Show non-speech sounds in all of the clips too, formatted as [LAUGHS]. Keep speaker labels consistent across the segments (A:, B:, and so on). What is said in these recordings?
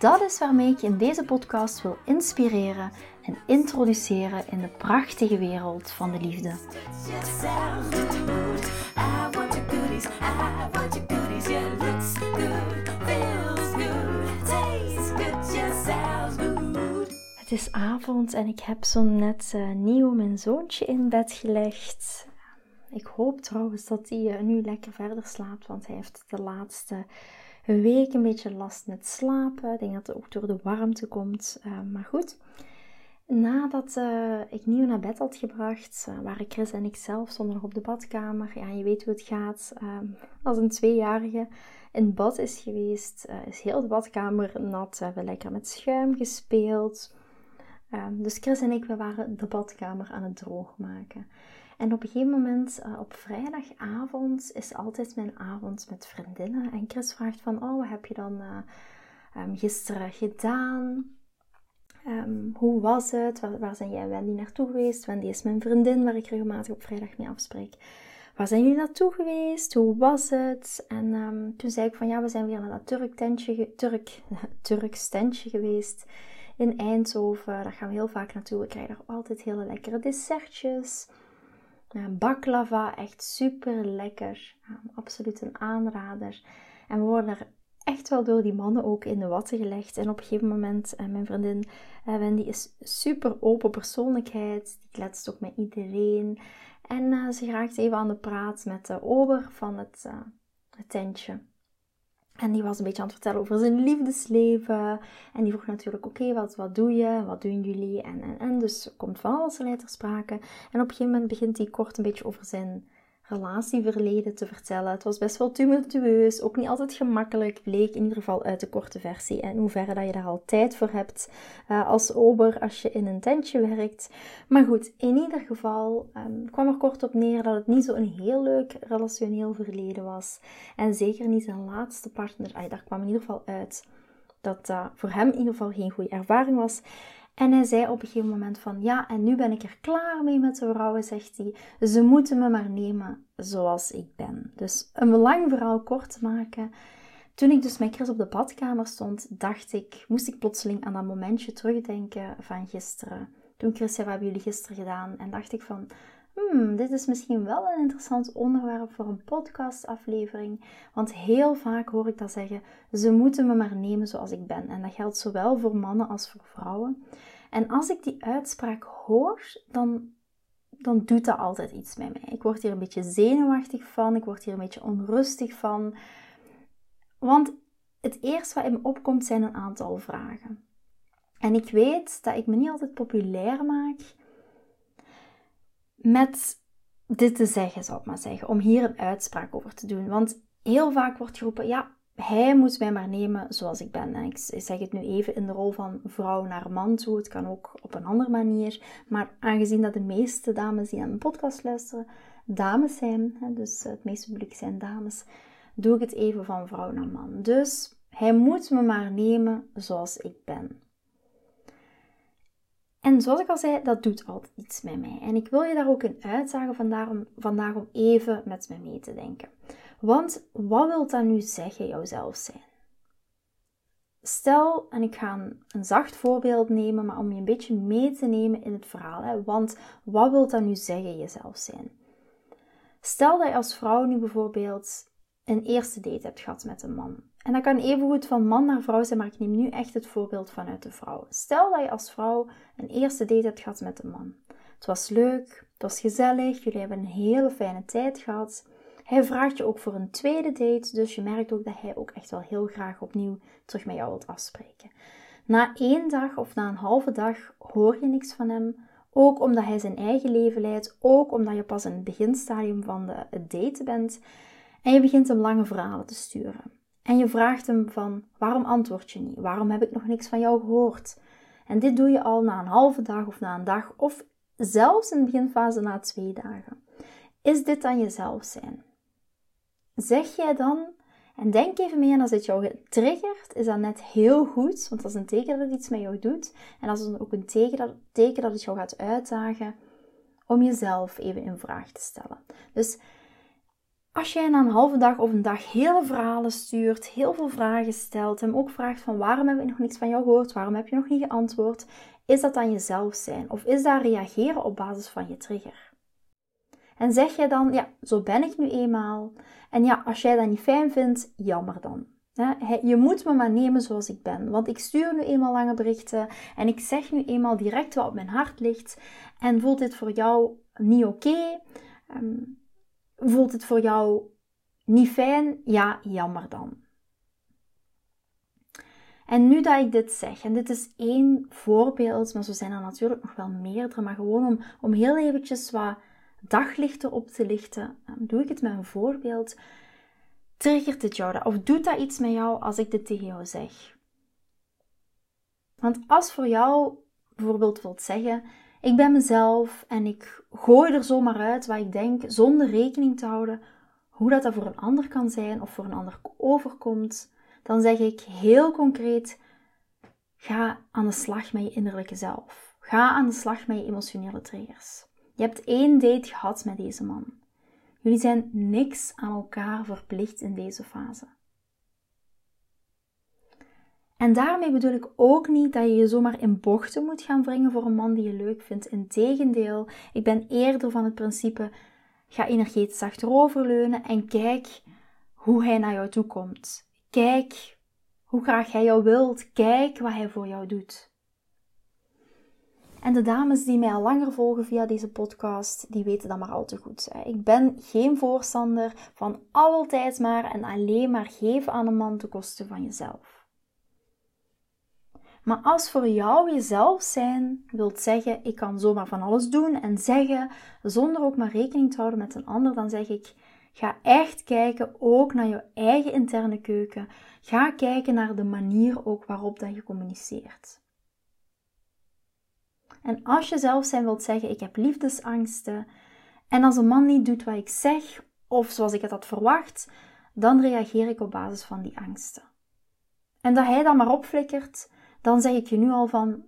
A: Dat is waarmee ik je in deze podcast wil inspireren en introduceren in de prachtige wereld van de liefde. Het is avond en ik heb zo net uh, nieuw mijn zoontje in bed gelegd. Ik hoop trouwens dat hij uh, nu lekker verder slaapt, want hij heeft de laatste week een beetje last met slapen. Ik denk dat het ook door de warmte komt. Uh, maar goed, nadat uh, ik nieuw naar bed had gebracht, uh, waren Chris en ik zelf stonden nog op de badkamer. Ja, je weet hoe het gaat. als een tweejarige in bad is geweest, is heel de badkamer nat. We hebben lekker met schuim gespeeld. Um, dus Chris en ik, we waren de badkamer aan het droogmaken. En op een gegeven moment, uh, op vrijdagavond, is altijd mijn avond met vriendinnen. En Chris vraagt van, oh, wat heb je dan uh, gisteren gedaan? Um, hoe was het? Waar, zijn jij en Wendy naartoe geweest? Wendy is mijn vriendin waar ik regelmatig op vrijdag mee afspreek. Waar zijn jullie naartoe geweest? Hoe was het? En um, toen zei ik van ja, we zijn weer naar dat Turk tentje, Turk, Turks tentje geweest in Eindhoven. Daar gaan we heel vaak naartoe. We krijgen daar altijd hele lekkere dessertjes. Baklava, echt super lekker. absoluut een aanrader. En we worden er echt wel door die mannen ook in de watten gelegd. En op een gegeven moment, uh, mijn vriendin uh, Wendy is super open persoonlijkheid. Die kletst ook met iedereen. En uh, ze raakt even aan de praat met de ober van het, het tentje. En die was een beetje aan het vertellen over zijn liefdesleven. En die vroeg natuurlijk, oké, wat, wat doe je? Wat doen jullie? En, en, en. Dus komt van alles ter sprake. En op een gegeven moment begint hij kort een beetje over zijn relatieverleden te vertellen. Het was best wel tumultueus, ook niet altijd gemakkelijk, bleek in ieder geval uit de korte versie. En in hoeverre dat je daar al tijd voor hebt uh, als ober als je in een tentje werkt. Maar goed, in ieder geval um, kwam er kort op neer dat het niet zo een heel leuk relationeel verleden was. En zeker niet zijn laatste partner. Ay, daar kwam in ieder geval uit dat dat voor hem in ieder geval geen goede ervaring was. En hij zei op een gegeven moment van ja, en nu ben ik er klaar mee met de vrouwen, zegt hij. Ze moeten me maar nemen zoals ik ben. Dus een lang verhaal kort te maken. Toen ik dus met Chris op de badkamer stond, dacht ik, moest ik plotseling aan dat momentje terugdenken van gisteren. Toen Chris zei, wat hebben jullie gisteren gedaan? En dacht ik van, hmm, dit is misschien wel een interessant onderwerp voor een podcastaflevering. Want heel vaak hoor ik dat zeggen, ze moeten me maar nemen zoals ik ben. En dat geldt zowel voor mannen als voor vrouwen. En als ik die uitspraak hoor, dan, dan doet dat altijd iets met mij. Ik word hier een beetje zenuwachtig van, ik word hier een beetje onrustig van. Want het eerste wat in me opkomt zijn een aantal vragen. En ik weet dat ik me niet altijd populair maak met dit te zeggen, zou ik maar zeggen, om hier een uitspraak over te doen. Want heel vaak wordt geroepen, ja, hij moet mij maar nemen zoals ik ben. En ik zeg het nu even in de rol van vrouw naar man toe. Het kan ook op een andere manier. Maar aangezien dat de meeste dames die aan mijn podcast luisteren, dames zijn, dus het meeste publiek zijn dames, doe ik het even van vrouw naar man. Dus hij moet me maar nemen zoals ik ben. En zoals ik al zei, dat doet altijd iets met mij. En ik wil je daar ook in uitdagen vandaag om, vandaag om even met me mee te denken. Want wat wil dat nu zeggen, jouzelf zijn? Stel, en ik ga een, zacht voorbeeld nemen, maar om je een beetje mee te nemen in het verhaal. Hè? Want wat wil dat nu zeggen, jezelf zijn? Stel dat je als vrouw nu bijvoorbeeld een eerste date hebt gehad met een man. En dat kan evengoed van man naar vrouw zijn, maar ik neem nu echt het voorbeeld vanuit de vrouw. Stel dat je als vrouw een eerste date hebt gehad met een man. Het was leuk, het was gezellig, jullie hebben een hele fijne tijd gehad. Hij vraagt je ook voor een tweede date, dus je merkt ook dat hij ook echt wel heel graag opnieuw terug met jou wilt afspreken. Na één dag of na een halve dag hoor je niks van hem, ook omdat hij zijn eigen leven leidt, ook omdat je pas in het beginstadium van de, het daten bent en je begint hem lange verhalen te sturen. En je vraagt hem van, waarom antwoord je niet? Waarom heb ik nog niks van jou gehoord? En dit doe je al na een halve dag of na een dag of zelfs in de beginfase na twee dagen. Is dit dan jezelf zijn? Zeg jij dan, en denk even mee en als dit jou triggert, is dat net heel goed, want dat is een teken dat het iets met jou doet. En dat is ook een teken dat, teken dat het jou gaat uitdagen om jezelf even in vraag te stellen. Dus als jij na een halve dag of een dag hele verhalen stuurt, heel veel vragen stelt, hem ook vraagt van waarom heb ik nog niks van jou gehoord, waarom heb je nog niet geantwoord, is dat dan jezelf zijn? Of is dat reageren op basis van je trigger? En zeg jij dan, ja, zo ben ik nu eenmaal. En ja, als jij dat niet fijn vindt, jammer dan. Je moet me maar nemen zoals ik ben. Want ik stuur nu eenmaal lange berichten en ik zeg nu eenmaal direct wat op mijn hart ligt. En voelt dit voor jou niet oké? Ehm, voelt het voor jou niet fijn? Ja, jammer dan. En nu dat ik dit zeg, en dit is één voorbeeld, maar zo zijn er natuurlijk nog wel meerdere, maar gewoon om, om heel eventjes wat daglichten op te lichten, doe ik het met een voorbeeld. Triggert het jou of doet dat iets met jou als ik dit tegen jou zeg? Want als voor jou bijvoorbeeld wilt zeggen, ik ben mezelf en ik gooi er zomaar uit wat ik denk, zonder rekening te houden hoe dat, dat voor een ander kan zijn of voor een ander overkomt, dan zeg ik heel concreet: ga aan de slag met je innerlijke zelf. Ga aan de slag met je emotionele triggers. Je hebt één date gehad met deze man. Jullie zijn niks aan elkaar verplicht in deze fase. En daarmee bedoel ik ook niet dat je je zomaar in bochten moet gaan wringen voor een man die je leuk vindt. Integendeel, ik ben eerder van het principe: ga energetisch achteroverleunen en kijk hoe hij naar jou toe komt. Kijk hoe graag hij jou wilt. Kijk wat hij voor jou doet. En de dames die mij al langer volgen via deze podcast, die weten dat maar al te goed. Ik ben geen voorstander van altijd maar en alleen maar geven aan een man ten koste van jezelf. Maar als voor jou jezelf zijn wilt zeggen, ik kan zomaar van alles doen en zeggen, zonder ook maar rekening te houden met een ander, dan zeg ik, ga echt kijken ook naar je eigen interne keuken. Ga kijken naar de manier ook waarop dat je communiceert. En als je zelf zijn wilt zeggen, ik heb liefdesangsten, en als een man niet doet wat ik zeg, of zoals ik het had verwacht, dan reageer ik op basis van die angsten. En dat hij dan maar opflikkert, dan zeg ik je nu al van,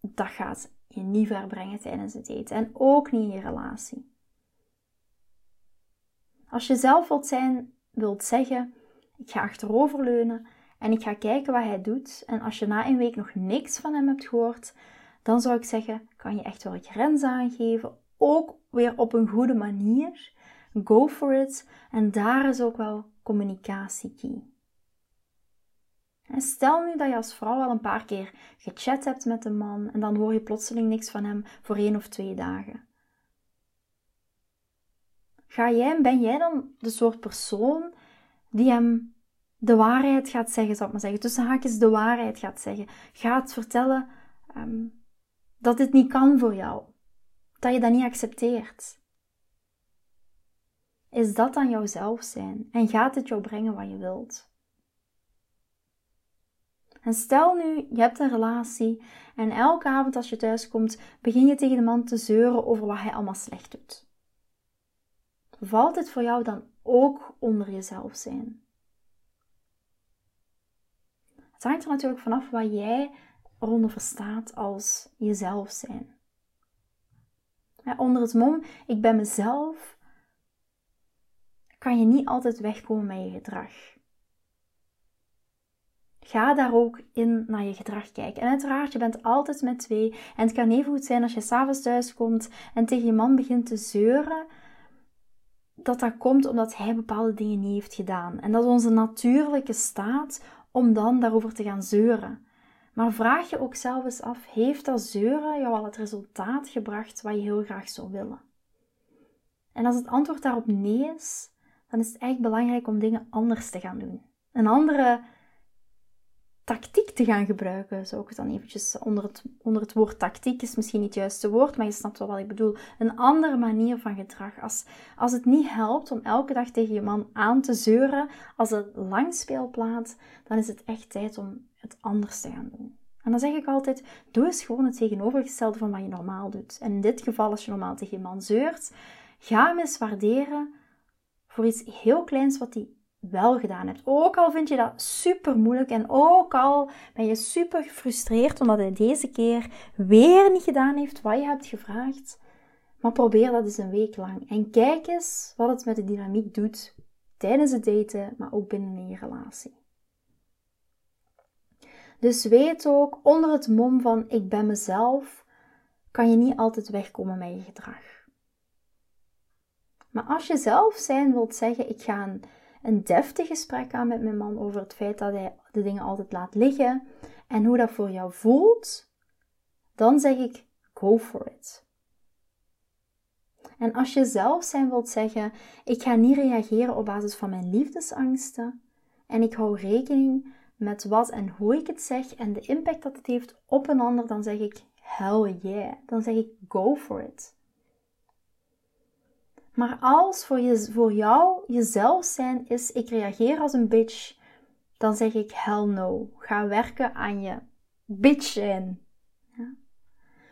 A: dat gaat je niet ver brengen tijdens het eten. En ook niet in je relatie. Als je zelf wilt zijn, wilt zeggen, ik ga achteroverleunen en ik ga kijken wat hij doet. En als je na een week nog niks van hem hebt gehoord, dan zou ik zeggen, kan je echt wel grenzen aangeven. Ook weer op een goede manier. Go for it. En daar is ook wel communicatie key. Stel nu dat je als vrouw al een paar keer gechat hebt met een man en dan hoor je plotseling niks van hem voor één of twee dagen. Ga jij, ben jij dan de soort persoon die hem de waarheid gaat zeggen, zou ik maar zeggen, tussen haakjes de waarheid gaat zeggen, gaat vertellen ehm, dat dit niet kan voor jou, dat je dat niet accepteert? Is dat dan jouw zelf zijn en gaat het jou brengen wat je wilt? En stel nu, je hebt een relatie en elke avond als je thuis komt, begin je tegen de man te zeuren over wat hij allemaal slecht doet. Valt het voor jou dan ook onder jezelf zijn? Het hangt er natuurlijk vanaf wat jij eronder verstaat als jezelf zijn. Onder het mom, ik ben mezelf, kan je niet altijd wegkomen met je gedrag. Ga daar ook in naar je gedrag kijken. En uiteraard, je bent altijd met twee. En het kan even goed zijn als je s'avonds thuis komt en tegen je man begint te zeuren, dat dat komt omdat hij bepaalde dingen niet heeft gedaan. En dat is onze natuurlijke staat om dan daarover te gaan zeuren. Maar vraag je ook zelf eens af: heeft dat zeuren jou al het resultaat gebracht wat je heel graag zou willen? En als het antwoord daarop nee is, dan is het echt belangrijk om dingen anders te gaan doen. Een andere tactiek te gaan gebruiken, zou ik het dan eventjes onder het, onder het woord tactiek is misschien niet het juiste woord, maar je snapt wel wat ik bedoel. Een andere manier van gedrag. Als, als het niet helpt om elke dag tegen je man aan te zeuren, als het lang speelplaat, dan is het echt tijd om het anders te gaan doen. En dan zeg ik altijd, doe eens gewoon het tegenovergestelde van wat je normaal doet. En in dit geval, als je normaal tegen man zeurt, ga hem eens waarderen voor iets heel kleins wat hij wel gedaan hebt. Ook al vind je dat super moeilijk en ook al ben je super gefrustreerd omdat hij deze keer weer niet gedaan heeft wat je hebt gevraagd. Maar probeer dat eens een week lang en kijk eens wat het met de dynamiek doet tijdens het daten, maar ook binnen je relatie. Dus weet ook, onder het mom van ik ben mezelf, kan je niet altijd wegkomen met je gedrag. Maar als je zelf zijn wilt zeggen, ik ga een, een deftig gesprek aan met mijn man over het feit dat hij de dingen altijd laat liggen en hoe dat voor jou voelt, dan zeg ik go for it. En als je zelf zijn wilt zeggen, ik ga niet reageren op basis van mijn liefdesangsten en ik hou rekening met wat en hoe ik het zeg en de impact dat het heeft op een ander, dan zeg ik hell yeah. Dan zeg ik go for it. Maar als voor, je, voor jou jezelf zijn is, ik reageer als een bitch, dan zeg ik hell no. Ga werken aan je bitch zijn. Ja?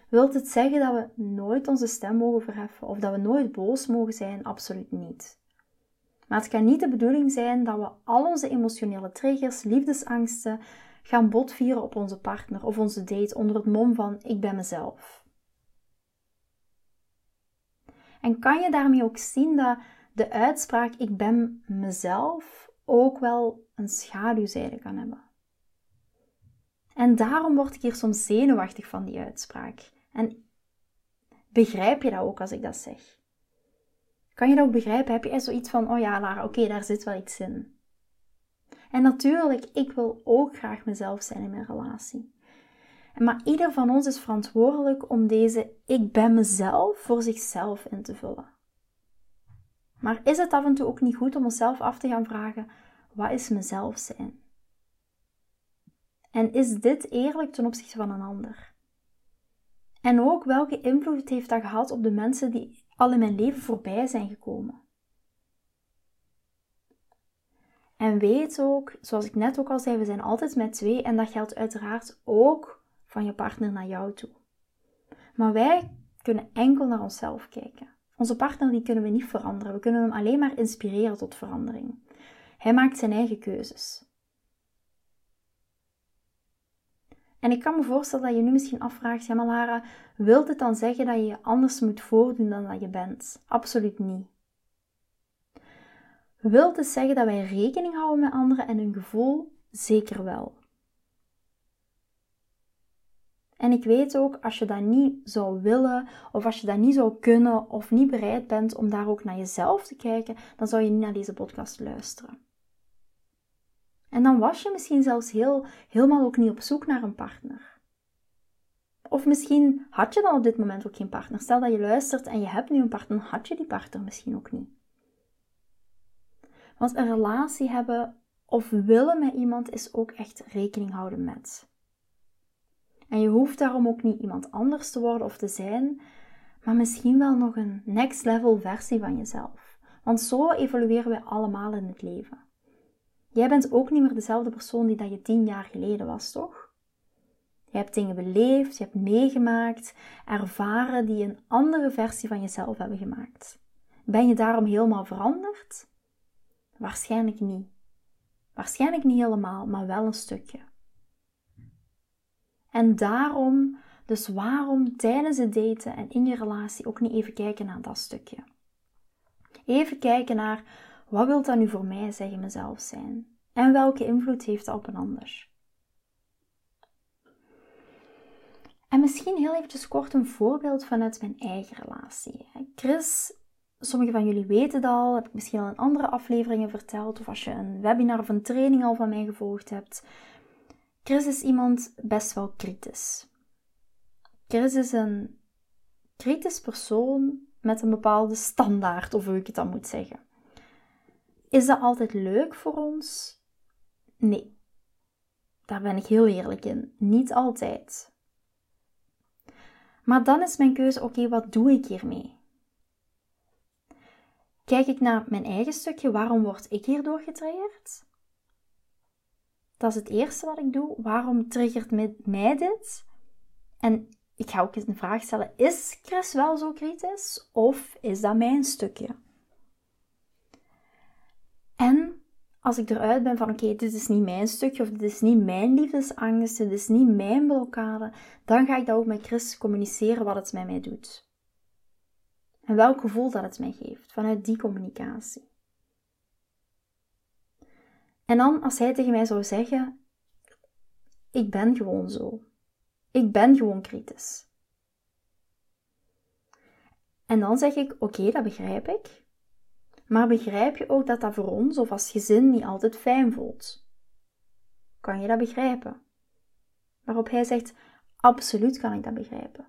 A: Wilt het zeggen dat we nooit onze stem mogen verheffen of dat we nooit boos mogen zijn? Absoluut niet. Maar het kan niet de bedoeling zijn dat we al onze emotionele triggers, liefdesangsten, gaan botvieren op onze partner of onze date onder het mom van ik ben mezelf. En kan je daarmee ook zien dat de uitspraak ik ben mezelf ook wel een schaduwzijde kan hebben? En daarom word ik hier soms zenuwachtig van die uitspraak. En begrijp je dat ook als ik dat zeg? Kan je dat ook begrijpen? Heb je zoiets van, oh ja Lara, oké, daar zit wel iets in. En natuurlijk, ik wil ook graag mezelf zijn in mijn relatie. Maar ieder van ons is verantwoordelijk om deze ik ben mezelf voor zichzelf in te vullen. Maar is het af en toe ook niet goed om onszelf af te gaan vragen: wat is mezelf zijn? En is dit eerlijk ten opzichte van een ander? En ook welke invloed heeft dat gehad op de mensen die al in mijn leven voorbij zijn gekomen? En weet ook, zoals ik net ook al zei, we zijn altijd met twee en dat geldt uiteraard ook van je partner naar jou toe. Maar wij kunnen enkel naar onszelf kijken. Onze partner die kunnen we niet veranderen. We kunnen hem alleen maar inspireren tot verandering. Hij maakt zijn eigen keuzes. En ik kan me voorstellen dat je nu misschien afvraagt, ja maar Lara, wil dit dan zeggen dat je je anders moet voordoen dan dat je bent? Absoluut niet. Wilt het zeggen dat wij rekening houden met anderen en hun gevoel? Zeker wel. En ik weet ook, als je dat niet zou willen, of als je dat niet zou kunnen, of niet bereid bent om daar ook naar jezelf te kijken, dan zou je niet naar deze podcast luisteren. En dan was je misschien zelfs heel, helemaal ook niet op zoek naar een partner. Of misschien had je dan op dit moment ook geen partner. Stel dat je luistert en je hebt nu een partner, had je die partner misschien ook niet. Want een relatie hebben of willen met iemand is ook echt rekening houden met. En je hoeft daarom ook niet iemand anders te worden of te zijn, maar misschien wel nog een next level versie van jezelf. Want zo evolueren we allemaal in het leven. Jij bent ook niet meer dezelfde persoon die dat je tien jaar geleden was, toch? Je hebt dingen beleefd, je hebt meegemaakt, ervaren die een andere versie van jezelf hebben gemaakt. Ben je daarom helemaal veranderd? Waarschijnlijk niet. Waarschijnlijk niet helemaal, maar wel een stukje. En daarom, dus waarom tijdens het daten en in je relatie ook niet even kijken naar dat stukje? Even kijken naar wat wil dat nu voor mij zeggen mezelf zijn? En welke invloed heeft dat op een ander? En misschien heel eventjes kort een voorbeeld vanuit mijn eigen relatie. Chris, sommigen van jullie weten het al, heb ik misschien al in andere afleveringen verteld, of als je een webinar of een training al van mij gevolgd hebt. Chris is iemand best wel kritisch. Chris is een kritisch persoon met een bepaalde standaard, of hoe ik het dan moet zeggen. Is dat altijd leuk voor ons? Nee. Daar ben ik heel eerlijk in. Niet altijd. Maar dan is mijn keuze: oké, wat doe ik hiermee? Kijk ik naar mijn eigen stukje, waarom word ik hierdoor getriggerd? Dat is het eerste wat ik doe. Waarom triggert mij dit? En ik ga ook eens een vraag stellen: is Chris wel zo kritisch of is dat mijn stukje? En als ik eruit ben van oké, dit is niet mijn stukje of dit is niet mijn liefdesangst, dit is niet mijn blokkade, dan ga ik dat ook met Chris communiceren wat het met mij doet. En welk gevoel dat het mij geeft vanuit die communicatie. En dan als hij tegen mij zou zeggen, ik ben gewoon zo. Ik ben gewoon kritisch. En dan zeg ik, oké, dat begrijp ik. Maar begrijp je ook dat dat voor ons of als gezin niet altijd fijn voelt? Kan je dat begrijpen? Waarop hij zegt: Absoluut kan ik dat begrijpen.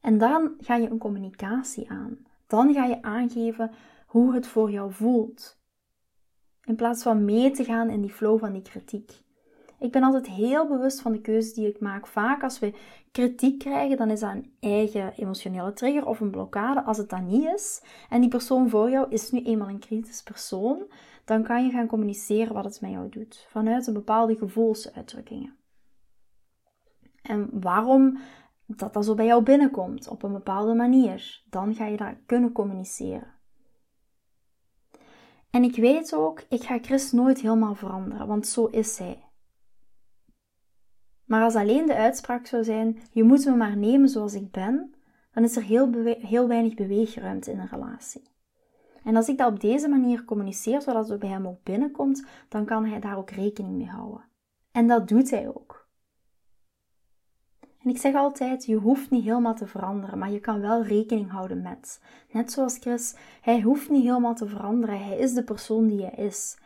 A: En dan ga je een communicatie aan. Dan ga je aangeven hoe het voor jou voelt. In plaats van mee te gaan in die flow van die kritiek. Ik ben altijd heel bewust van de keuzes die ik maak. Vaak als we kritiek krijgen, dan is dat een eigen emotionele trigger of een blokkade. Als het dat niet is en die persoon voor jou is nu eenmaal een kritisch persoon, dan kan je gaan communiceren wat het met jou doet. Vanuit een bepaalde gevoelsuitdrukkingen. En waarom dat dat zo bij jou binnenkomt op een bepaalde manier, dan ga je dat kunnen communiceren. En ik weet ook, ik ga Chris nooit helemaal veranderen, want zo is hij. Maar als alleen de uitspraak zou zijn: je moet me maar nemen zoals ik ben, dan is er heel, weinig beweegruimte in een relatie. En als ik dat op deze manier communiceer, zodat het bij hem ook binnenkomt, dan kan hij daar ook rekening mee houden. En dat doet hij ook. En ik zeg altijd, je hoeft niet helemaal te veranderen, maar je kan wel rekening houden met. Net zoals Chris, hij hoeft niet helemaal te veranderen. Hij is de persoon die hij is.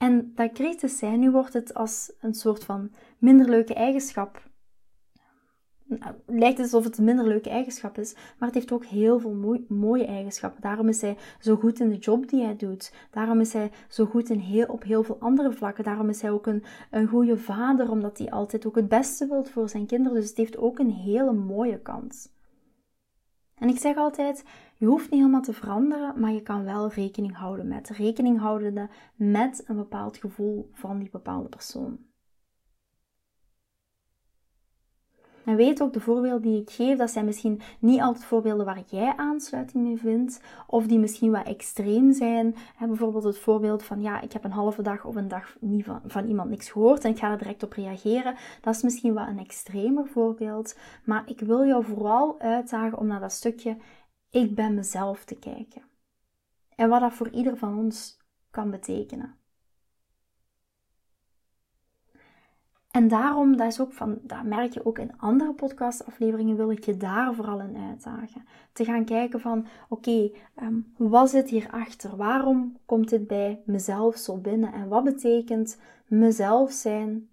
A: En dat kritisch zijn, nu wordt het als een soort van minder leuke eigenschap. Nou, lijkt het alsof het een minder leuke eigenschap is, maar het heeft ook heel veel mooie eigenschappen. Daarom is hij zo goed in de job die hij doet. Daarom is hij zo goed in heel, op heel veel andere vlakken. Daarom is hij ook een, een goede vader, omdat hij altijd ook het beste wilt voor zijn kinderen. Dus het heeft ook een hele mooie kant. En ik zeg altijd, je hoeft niet helemaal te veranderen, maar je kan wel rekening houden met. Rekening houden met een bepaald gevoel van die bepaalde persoon. En weet ook, de voorbeelden die ik geef, dat zijn misschien niet altijd voorbeelden waar jij aansluiting mee vindt, of die misschien wat extreem zijn. bijvoorbeeld het voorbeeld van, ja, ik heb een halve dag of een dag niet van, van iemand niks gehoord en ik ga er direct op reageren. Dat is misschien wat een extremer voorbeeld, maar ik wil jou vooral uitdagen om naar dat stukje ik ben mezelf te kijken. En wat dat voor ieder van ons kan betekenen. En daarom, dat, is ook van, dat merk je ook in andere podcastafleveringen, wil ik je daar vooral in uitdagen. Te gaan kijken van, oké, okay, um, ehm, wat zit hierachter? Waarom komt dit bij mezelf zo binnen? En wat betekent mezelf zijn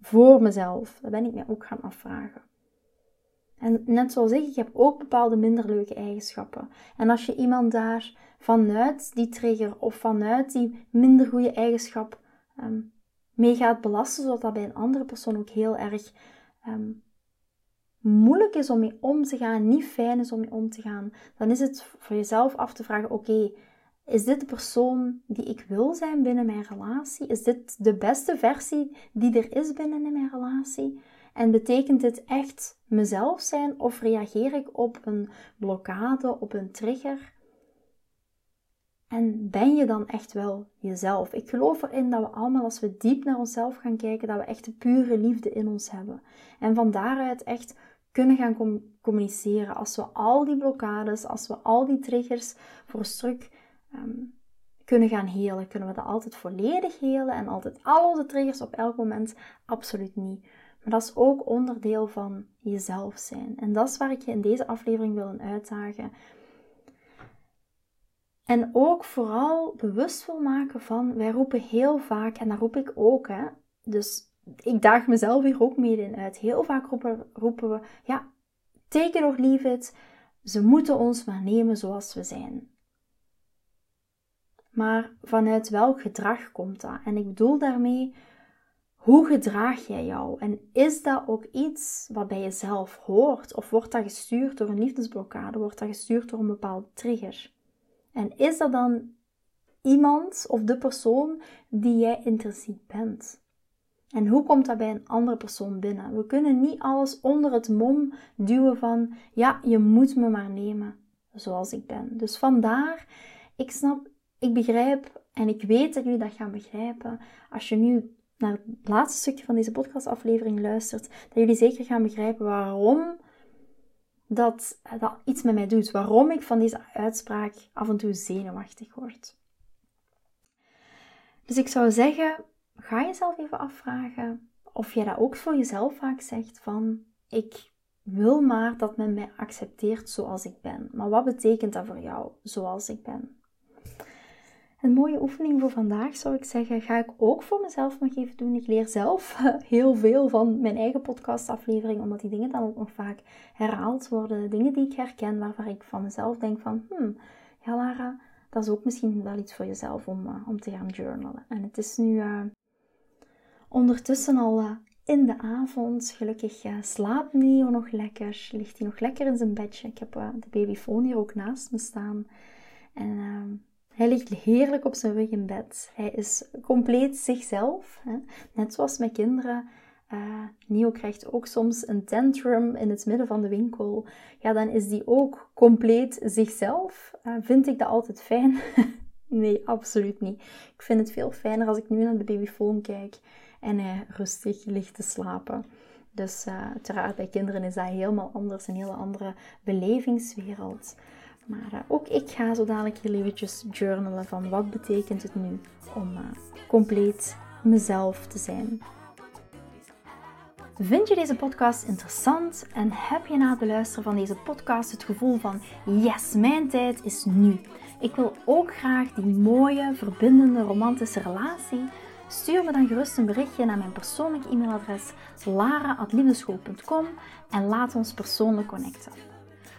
A: voor mezelf? Dat ben ik mij ook gaan afvragen. En net zoals ik, ik heb ook bepaalde minder leuke eigenschappen. En als je iemand daar vanuit die trigger of vanuit die minder goede eigenschap um, mee gaat belasten, zodat dat bij een andere persoon ook heel erg um, moeilijk is om mee om te gaan, niet fijn is om mee om te gaan, dan is het voor jezelf af te vragen: oké, is dit de persoon die ik wil zijn binnen mijn relatie? Is dit de beste versie die er is binnen mijn relatie? En betekent dit echt mezelf zijn of reageer ik op een blokkade, op een trigger? En ben je dan echt wel jezelf? Ik geloof erin dat we allemaal, als we diep naar onszelf gaan kijken, dat we echt de pure liefde in ons hebben. En van daaruit echt kunnen gaan communiceren. Als we al die blokkades, als we al die triggers voor een stuk ehm, kunnen gaan helen, kunnen we dat altijd volledig helen en altijd al onze triggers op elk moment? Absoluut niet. Maar dat is ook onderdeel van jezelf zijn. En dat is waar ik je in deze aflevering wil uitdagen. En ook vooral bewust wil maken van, wij roepen heel vaak, en daar roep ik ook, hè, dus ik daag mezelf hier ook mee in uit. Heel vaak roepen, roepen we, ja, or leave it, ze moeten ons maar nemen zoals we zijn. Maar vanuit welk gedrag komt dat? En ik bedoel daarmee, hoe gedraag jij jou? En is dat ook iets wat bij jezelf hoort? Of wordt dat gestuurd door een liefdesblokkade? Wordt dat gestuurd door een bepaalde trigger? En is dat dan iemand of de persoon die jij intrinsiek bent? En hoe komt dat bij een andere persoon binnen? We kunnen niet alles onder het mom duwen van, ja, je moet me maar nemen zoals ik ben. Dus vandaar, ik snap, ik begrijp en ik weet dat jullie dat gaan begrijpen. Als je nu naar het laatste stukje van deze podcastaflevering luistert, dat jullie zeker gaan begrijpen waarom dat, dat iets met mij doet. Waarom ik van deze uitspraak af en toe zenuwachtig word. Dus ik zou zeggen, ga jezelf even afvragen of jij dat ook voor jezelf vaak zegt van ik wil maar dat men mij accepteert zoals ik ben. Maar wat betekent dat voor jou, zoals ik ben? Een mooie oefening voor vandaag zou ik zeggen, ga ik ook voor mezelf nog even doen. Ik leer zelf [LAUGHS] heel veel van mijn eigen podcastaflevering, omdat die dingen dan ook nog vaak herhaald worden. Dingen die ik herken, waarvan ik van mezelf denk van, hmm, ja Lara, dat is ook misschien wel iets voor jezelf om, uh, om te gaan journalen. En het is nu uh, ondertussen al uh, in de avond. Gelukkig slaapt Neo nog lekker. Ligt hij nog lekker in zijn bedje. Ik heb de babyfoon hier ook naast me staan. En ehm, hij ligt heerlijk op zijn rug in bed. Hij is compleet zichzelf. Hè? Net zoals mijn kinderen. Uh, Neo krijgt ook soms een tantrum in het midden van de winkel. Ja, dan is die ook compleet zichzelf. Uh, vind ik dat altijd fijn? [LAUGHS] nee, absoluut niet. Ik vind het veel fijner als ik nu naar de babyfoon kijk en hij rustig ligt te slapen. Dus uh, uiteraard bij kinderen is dat helemaal anders, een hele andere belevingswereld. Maar uh, ook ik ga zo dadelijk heel eventjes journalen van wat betekent het nu om uh, compleet mezelf te zijn. Vind je deze podcast interessant en heb je na het beluisteren van deze podcast het gevoel van yes, mijn tijd is nu. Ik wil ook graag die mooie, verbindende, romantische relatie Stuur me dan gerust een berichtje naar mijn persoonlijk e-mailadres lara.liefdeschool.com en laat ons persoonlijk connecten.